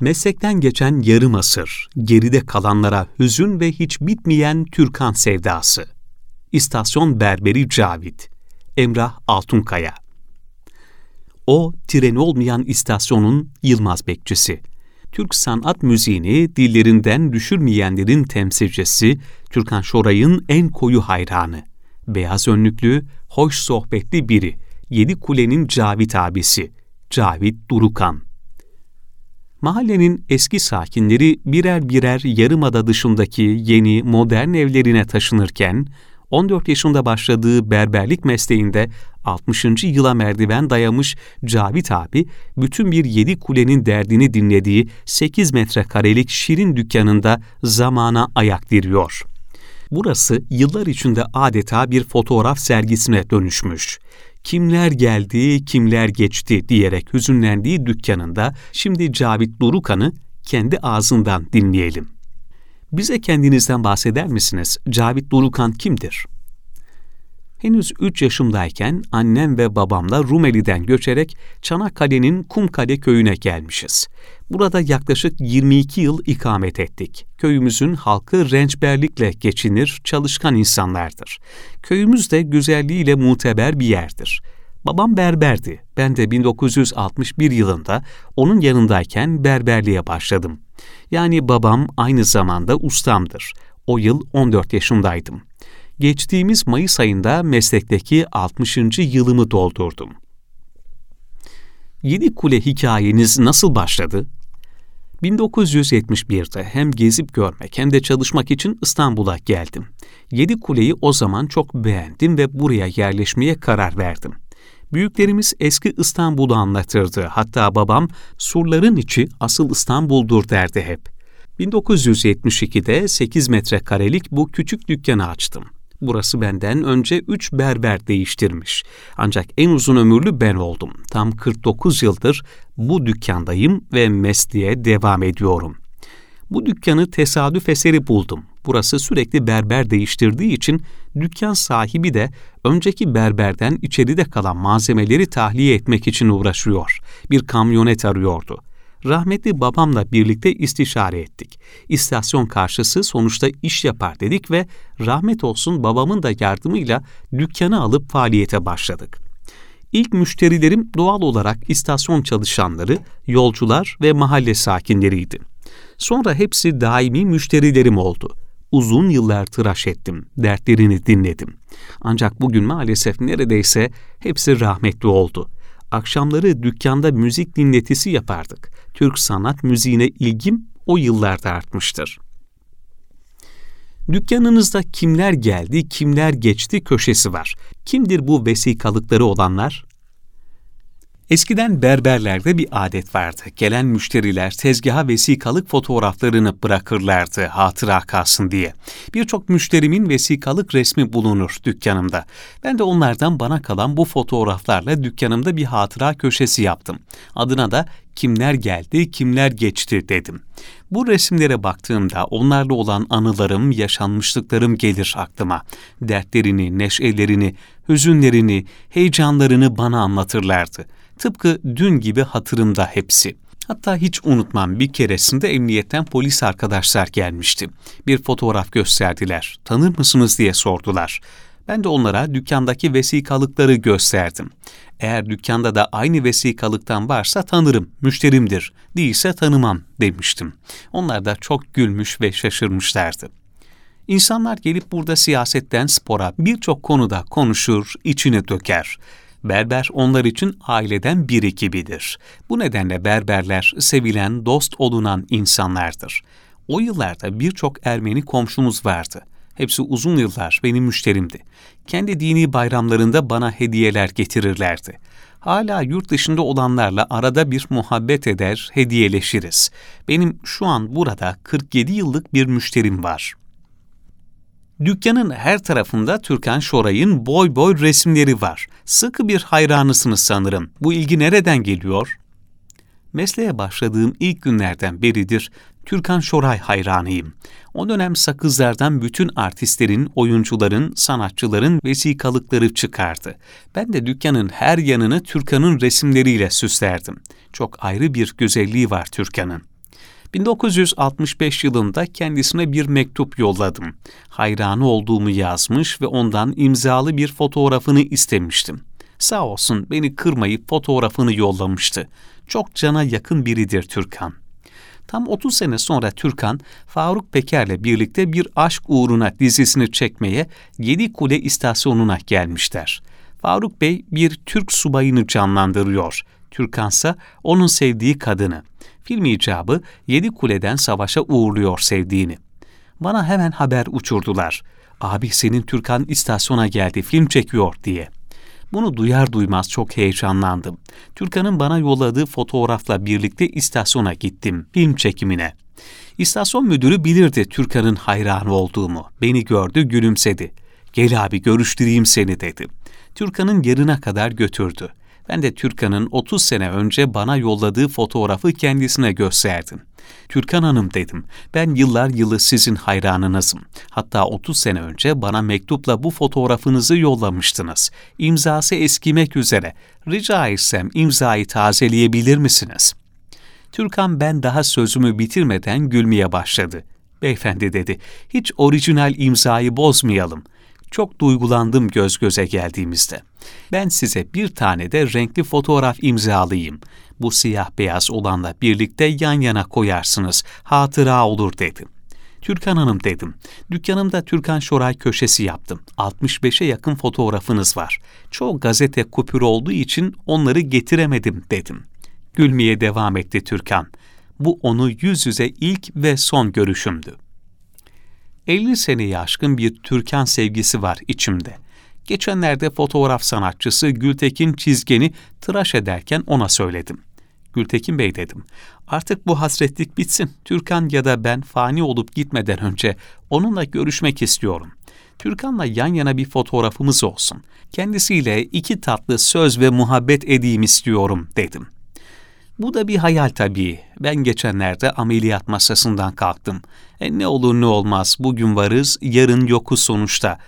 Meslekten geçen yarım asır, geride kalanlara hüzün ve hiç bitmeyen Türkan sevdası. İstasyon Berberi Cavit, Emrah Altunkaya. O, treni olmayan istasyonun Yılmaz bekçisi. Türk sanat müziğini dillerinden düşürmeyenlerin temsilcisi, Türkan Şoray'ın en koyu hayranı. Beyaz önlüklü, hoş sohbetli biri, Yedi Kule'nin Cavit abisi, Cavit Durukan. Mahallenin eski sakinleri birer birer yarımada dışındaki yeni, modern evlerine taşınırken, 14 yaşında başladığı berberlik mesleğinde 60. yıla merdiven dayamış Cavit abi, bütün bir yedi kulenin derdini dinlediği 8 metrekarelik şirin dükkanında zamana ayak diriyor. Burası yıllar içinde adeta bir fotoğraf sergisine dönüşmüş kimler geldi, kimler geçti diyerek hüzünlendiği dükkanında şimdi Cavit Durukan'ı kendi ağzından dinleyelim. Bize kendinizden bahseder misiniz? Cavit Durukan kimdir? Henüz 3 yaşımdayken annem ve babamla Rumeli'den göçerek Çanakkale'nin Kumkale köyüne gelmişiz. Burada yaklaşık 22 yıl ikamet ettik. Köyümüzün halkı rençberlikle geçinir, çalışkan insanlardır. Köyümüz de güzelliğiyle muteber bir yerdir. Babam berberdi. Ben de 1961 yılında onun yanındayken berberliğe başladım. Yani babam aynı zamanda ustamdır. O yıl 14 yaşındaydım. Geçtiğimiz Mayıs ayında meslekteki 60. yılımı doldurdum. Yedi Kule hikayeniz nasıl başladı? 1971'de hem gezip görmek hem de çalışmak için İstanbul'a geldim. Yedi Kule'yi o zaman çok beğendim ve buraya yerleşmeye karar verdim. Büyüklerimiz eski İstanbul'u anlatırdı. Hatta babam surların içi asıl İstanbul'dur derdi hep. 1972'de 8 metrekarelik bu küçük dükkanı açtım. Burası benden önce 3 berber değiştirmiş. Ancak en uzun ömürlü ben oldum. Tam 49 yıldır bu dükkandayım ve mesleğe devam ediyorum. Bu dükkanı tesadüf eseri buldum. Burası sürekli berber değiştirdiği için dükkan sahibi de önceki berberden içeride kalan malzemeleri tahliye etmek için uğraşıyor. Bir kamyonet arıyordu rahmetli babamla birlikte istişare ettik. İstasyon karşısı sonuçta iş yapar dedik ve rahmet olsun babamın da yardımıyla dükkanı alıp faaliyete başladık. İlk müşterilerim doğal olarak istasyon çalışanları, yolcular ve mahalle sakinleriydi. Sonra hepsi daimi müşterilerim oldu. Uzun yıllar tıraş ettim, dertlerini dinledim. Ancak bugün maalesef neredeyse hepsi rahmetli oldu. Akşamları dükkanda müzik dinletisi yapardık. Türk sanat müziğine ilgim o yıllarda artmıştır. Dükkanınızda kimler geldi, kimler geçti köşesi var. Kimdir bu vesikalıkları olanlar? Eskiden berberlerde bir adet vardı. Gelen müşteriler tezgaha vesikalık fotoğraflarını bırakırlardı hatıra kalsın diye. Birçok müşterimin vesikalık resmi bulunur dükkanımda. Ben de onlardan bana kalan bu fotoğraflarla dükkanımda bir hatıra köşesi yaptım. Adına da kimler geldi, kimler geçti dedim. Bu resimlere baktığımda onlarla olan anılarım, yaşanmışlıklarım gelir aklıma. Dertlerini, neşelerini, hüzünlerini, heyecanlarını bana anlatırlardı. Tıpkı dün gibi hatırımda hepsi. Hatta hiç unutmam bir keresinde emniyetten polis arkadaşlar gelmişti. Bir fotoğraf gösterdiler. Tanır mısınız diye sordular. Ben de onlara dükkandaki vesikalıkları gösterdim. Eğer dükkanda da aynı vesikalıktan varsa tanırım, müşterimdir. Değilse tanımam demiştim. Onlar da çok gülmüş ve şaşırmışlardı. İnsanlar gelip burada siyasetten spora birçok konuda konuşur, içine döker. Berber onlar için aileden biri gibidir. Bu nedenle berberler sevilen, dost olunan insanlardır. O yıllarda birçok Ermeni komşumuz vardı. Hepsi uzun yıllar benim müşterimdi. Kendi dini bayramlarında bana hediyeler getirirlerdi. Hala yurt dışında olanlarla arada bir muhabbet eder, hediyeleşiriz. Benim şu an burada 47 yıllık bir müşterim var.'' Dükkanın her tarafında Türkan Şoray'ın boy boy resimleri var. Sıkı bir hayranısınız sanırım. Bu ilgi nereden geliyor? Mesleğe başladığım ilk günlerden beridir Türkan Şoray hayranıyım. O dönem sakızlardan bütün artistlerin, oyuncuların, sanatçıların vesikalıkları çıkardı. Ben de dükkanın her yanını Türkan'ın resimleriyle süslerdim. Çok ayrı bir güzelliği var Türkan'ın. 1965 yılında kendisine bir mektup yolladım. Hayranı olduğumu yazmış ve ondan imzalı bir fotoğrafını istemiştim. Sağ olsun beni kırmayıp fotoğrafını yollamıştı. Çok cana yakın biridir Türkan. Tam 30 sene sonra Türkan, Faruk Peker'le birlikte bir aşk uğruna dizisini çekmeye Yedi Kule istasyonuna gelmişler. Faruk Bey bir Türk subayını canlandırıyor. Türkansa onun sevdiği kadını. Film icabı Yedi Kule'den savaşa uğurluyor sevdiğini. Bana hemen haber uçurdular. Abi senin Türkan istasyona geldi film çekiyor diye. Bunu duyar duymaz çok heyecanlandım. Türkan'ın bana yolladığı fotoğrafla birlikte istasyona gittim, film çekimine. İstasyon müdürü bilirdi Türkan'ın hayranı olduğumu. Beni gördü, gülümsedi. Gel abi görüştüreyim seni dedi. Türkan'ın yerine kadar götürdü. Ben de Türkan'ın 30 sene önce bana yolladığı fotoğrafı kendisine gösterdim. Türkan Hanım dedim, ben yıllar yılı sizin hayranınızım. Hatta 30 sene önce bana mektupla bu fotoğrafınızı yollamıştınız. İmzası eskimek üzere. Rica etsem imzayı tazeleyebilir misiniz? Türkan ben daha sözümü bitirmeden gülmeye başladı. Beyefendi dedi, hiç orijinal imzayı bozmayalım. Çok duygulandım göz göze geldiğimizde. Ben size bir tane de renkli fotoğraf imzalayayım. Bu siyah beyaz olanla birlikte yan yana koyarsınız. Hatıra olur dedim. Türkan Hanım dedim. Dükkanımda Türkan Şoray köşesi yaptım. 65'e yakın fotoğrafınız var. Çoğu gazete kupür olduğu için onları getiremedim dedim. Gülmeye devam etti Türkan. Bu onu yüz yüze ilk ve son görüşümdü. 50 seneyi aşkın bir Türkan sevgisi var içimde. Geçenlerde fotoğraf sanatçısı Gültekin Çizgen'i tıraş ederken ona söyledim. Gültekin Bey dedim, artık bu hasretlik bitsin. Türkan ya da ben fani olup gitmeden önce onunla görüşmek istiyorum. Türkan'la yan yana bir fotoğrafımız olsun. Kendisiyle iki tatlı söz ve muhabbet edeyim istiyorum dedim. Bu da bir hayal tabii. Ben geçenlerde ameliyat masasından kalktım. E ne olur ne olmaz bugün varız, yarın yokuz sonuçta.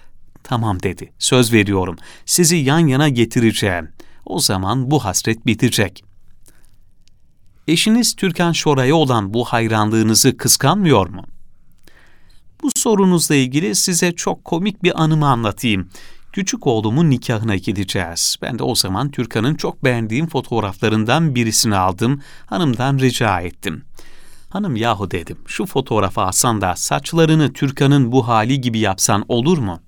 Tamam dedi, söz veriyorum. Sizi yan yana getireceğim. O zaman bu hasret bitecek. Eşiniz Türkan Şoray'a olan bu hayranlığınızı kıskanmıyor mu? Bu sorunuzla ilgili size çok komik bir anımı anlatayım. Küçük oğlumun nikahına gideceğiz. Ben de o zaman Türkan'ın çok beğendiğim fotoğraflarından birisini aldım. Hanımdan rica ettim. Hanım yahu dedim, şu fotoğrafı alsan da saçlarını Türkan'ın bu hali gibi yapsan olur mu?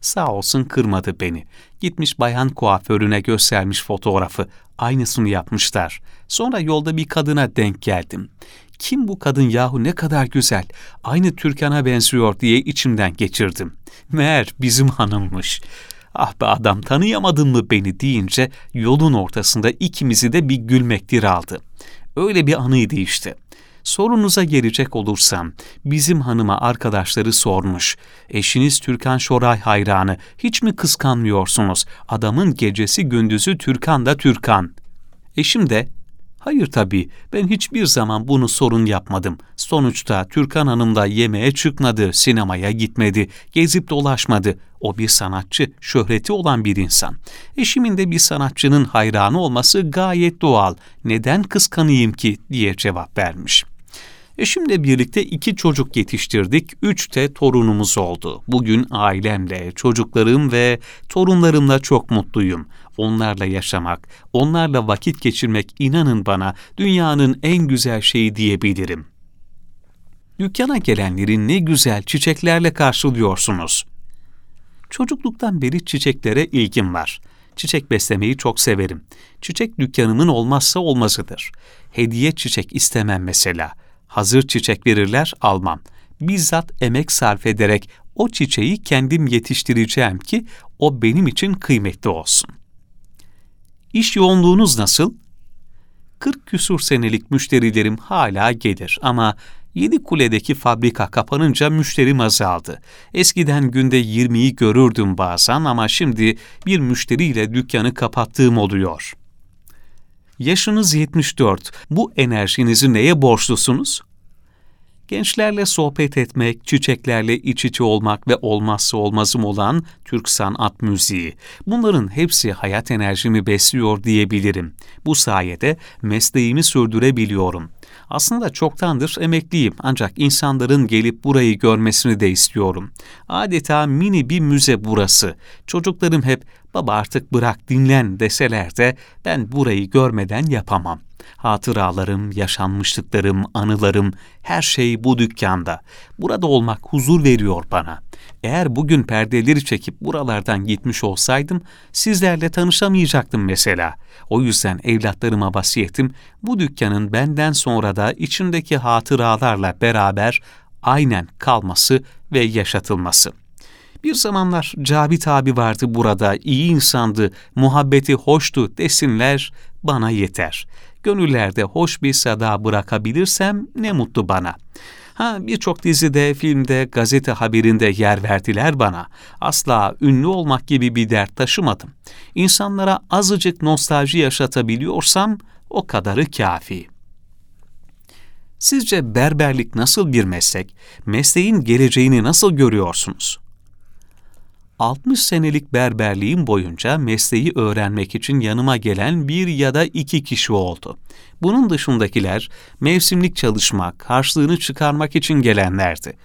Sağ olsun kırmadı beni. Gitmiş bayan kuaförüne göstermiş fotoğrafı. Aynısını yapmışlar. Sonra yolda bir kadına denk geldim. Kim bu kadın yahu ne kadar güzel, aynı Türkan'a benziyor diye içimden geçirdim. Meğer bizim hanımmış. Ah be adam tanıyamadın mı beni deyince yolun ortasında ikimizi de bir gülmektir aldı. Öyle bir anıydı işte. Sorunuza gelecek olursam, bizim hanıma arkadaşları sormuş. Eşiniz Türkan Şoray hayranı, hiç mi kıskanmıyorsunuz? Adamın gecesi gündüzü Türkan da Türkan. Eşim de, hayır tabii, ben hiçbir zaman bunu sorun yapmadım. Sonuçta Türkan Hanım da yemeğe çıkmadı, sinemaya gitmedi, gezip dolaşmadı. O bir sanatçı, şöhreti olan bir insan. Eşimin de bir sanatçının hayranı olması gayet doğal. Neden kıskanayım ki diye cevap vermiş. Eşimle birlikte iki çocuk yetiştirdik, üç de torunumuz oldu. Bugün ailemle, çocuklarım ve torunlarımla çok mutluyum. Onlarla yaşamak, onlarla vakit geçirmek inanın bana dünyanın en güzel şeyi diyebilirim. Dükkana gelenleri ne güzel çiçeklerle karşılıyorsunuz. Çocukluktan beri çiçeklere ilgim var. Çiçek beslemeyi çok severim. Çiçek dükkanımın olmazsa olmazıdır. Hediye çiçek istemem mesela. Hazır çiçek verirler almam. Bizzat emek sarf ederek o çiçeği kendim yetiştireceğim ki o benim için kıymetli olsun. İş yoğunluğunuz nasıl? 40 küsur senelik müşterilerim hala gelir ama Yedi Kule'deki fabrika kapanınca müşterim azaldı. Eskiden günde 20'yi görürdüm bazen ama şimdi bir müşteriyle dükkanı kapattığım oluyor. Yaşınız 74. Bu enerjinizi neye borçlusunuz? Gençlerle sohbet etmek, çiçeklerle iç içe olmak ve olmazsa olmazım olan Türk sanat müziği. Bunların hepsi hayat enerjimi besliyor diyebilirim. Bu sayede mesleğimi sürdürebiliyorum. Aslında çoktandır emekliyim ancak insanların gelip burayı görmesini de istiyorum. Adeta mini bir müze burası. Çocuklarım hep baba artık bırak dinlen deseler de ben burayı görmeden yapamam. Hatıralarım, yaşanmışlıklarım, anılarım, her şey bu dükkanda. Burada olmak huzur veriyor bana. Eğer bugün perdeleri çekip buralardan gitmiş olsaydım sizlerle tanışamayacaktım mesela. O yüzden evlatlarıma vasiyetim bu dükkanın benden sonra da içindeki hatıralarla beraber aynen kalması ve yaşatılması. Bir zamanlar Cabit abi vardı burada, iyi insandı, muhabbeti hoştu desinler, bana yeter. Gönüllerde hoş bir sada bırakabilirsem ne mutlu bana. Ha birçok dizide, filmde, gazete haberinde yer verdiler bana. Asla ünlü olmak gibi bir dert taşımadım. İnsanlara azıcık nostalji yaşatabiliyorsam o kadarı kafi. Sizce berberlik nasıl bir meslek? Mesleğin geleceğini nasıl görüyorsunuz? 60 senelik berberliğim boyunca mesleği öğrenmek için yanıma gelen bir ya da iki kişi oldu. Bunun dışındakiler mevsimlik çalışmak, harçlığını çıkarmak için gelenlerdi.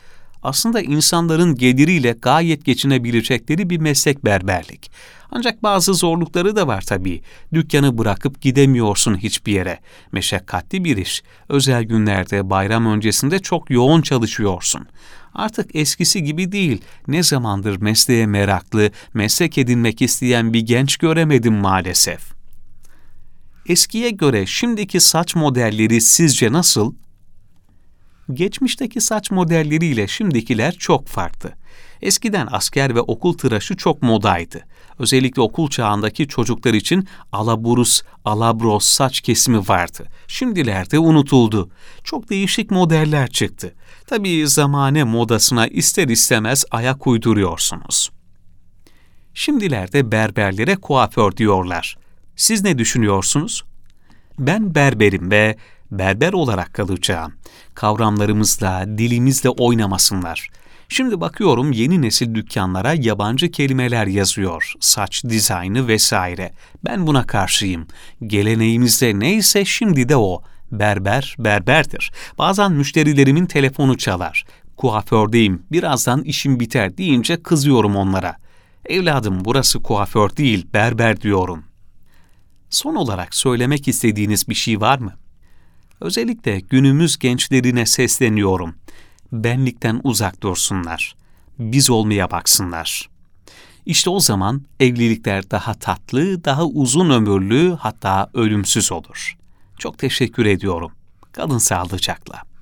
Aslında insanların geliriyle gayet geçinebilecekleri bir meslek berberlik. Ancak bazı zorlukları da var tabii. Dükkanı bırakıp gidemiyorsun hiçbir yere. Meşakkatli bir iş. Özel günlerde, bayram öncesinde çok yoğun çalışıyorsun artık eskisi gibi değil. Ne zamandır mesleğe meraklı, meslek edinmek isteyen bir genç göremedim maalesef. Eskiye göre şimdiki saç modelleri sizce nasıl? Geçmişteki saç modelleriyle şimdikiler çok farklı. Eskiden asker ve okul tıraşı çok modaydı. Özellikle okul çağındaki çocuklar için alaburus, alabros saç kesimi vardı. Şimdilerde unutuldu. Çok değişik modeller çıktı. Tabii zamane modasına ister istemez ayak uyduruyorsunuz. Şimdilerde berberlere kuaför diyorlar. Siz ne düşünüyorsunuz? Ben berberim ve berber olarak kalacağım. Kavramlarımızla, dilimizle oynamasınlar. Şimdi bakıyorum yeni nesil dükkanlara yabancı kelimeler yazıyor. Saç dizaynı vesaire. Ben buna karşıyım. Geleneğimizde neyse şimdi de o. Berber, berberdir. Bazen müşterilerimin telefonu çalar. Kuafördeyim, birazdan işim biter deyince kızıyorum onlara. Evladım burası kuaför değil, berber diyorum. Son olarak söylemek istediğiniz bir şey var mı? Özellikle günümüz gençlerine sesleniyorum. Benlikten uzak dursunlar. Biz olmaya baksınlar. İşte o zaman evlilikler daha tatlı, daha uzun ömürlü hatta ölümsüz olur. Çok teşekkür ediyorum. Kalın sağlıcakla.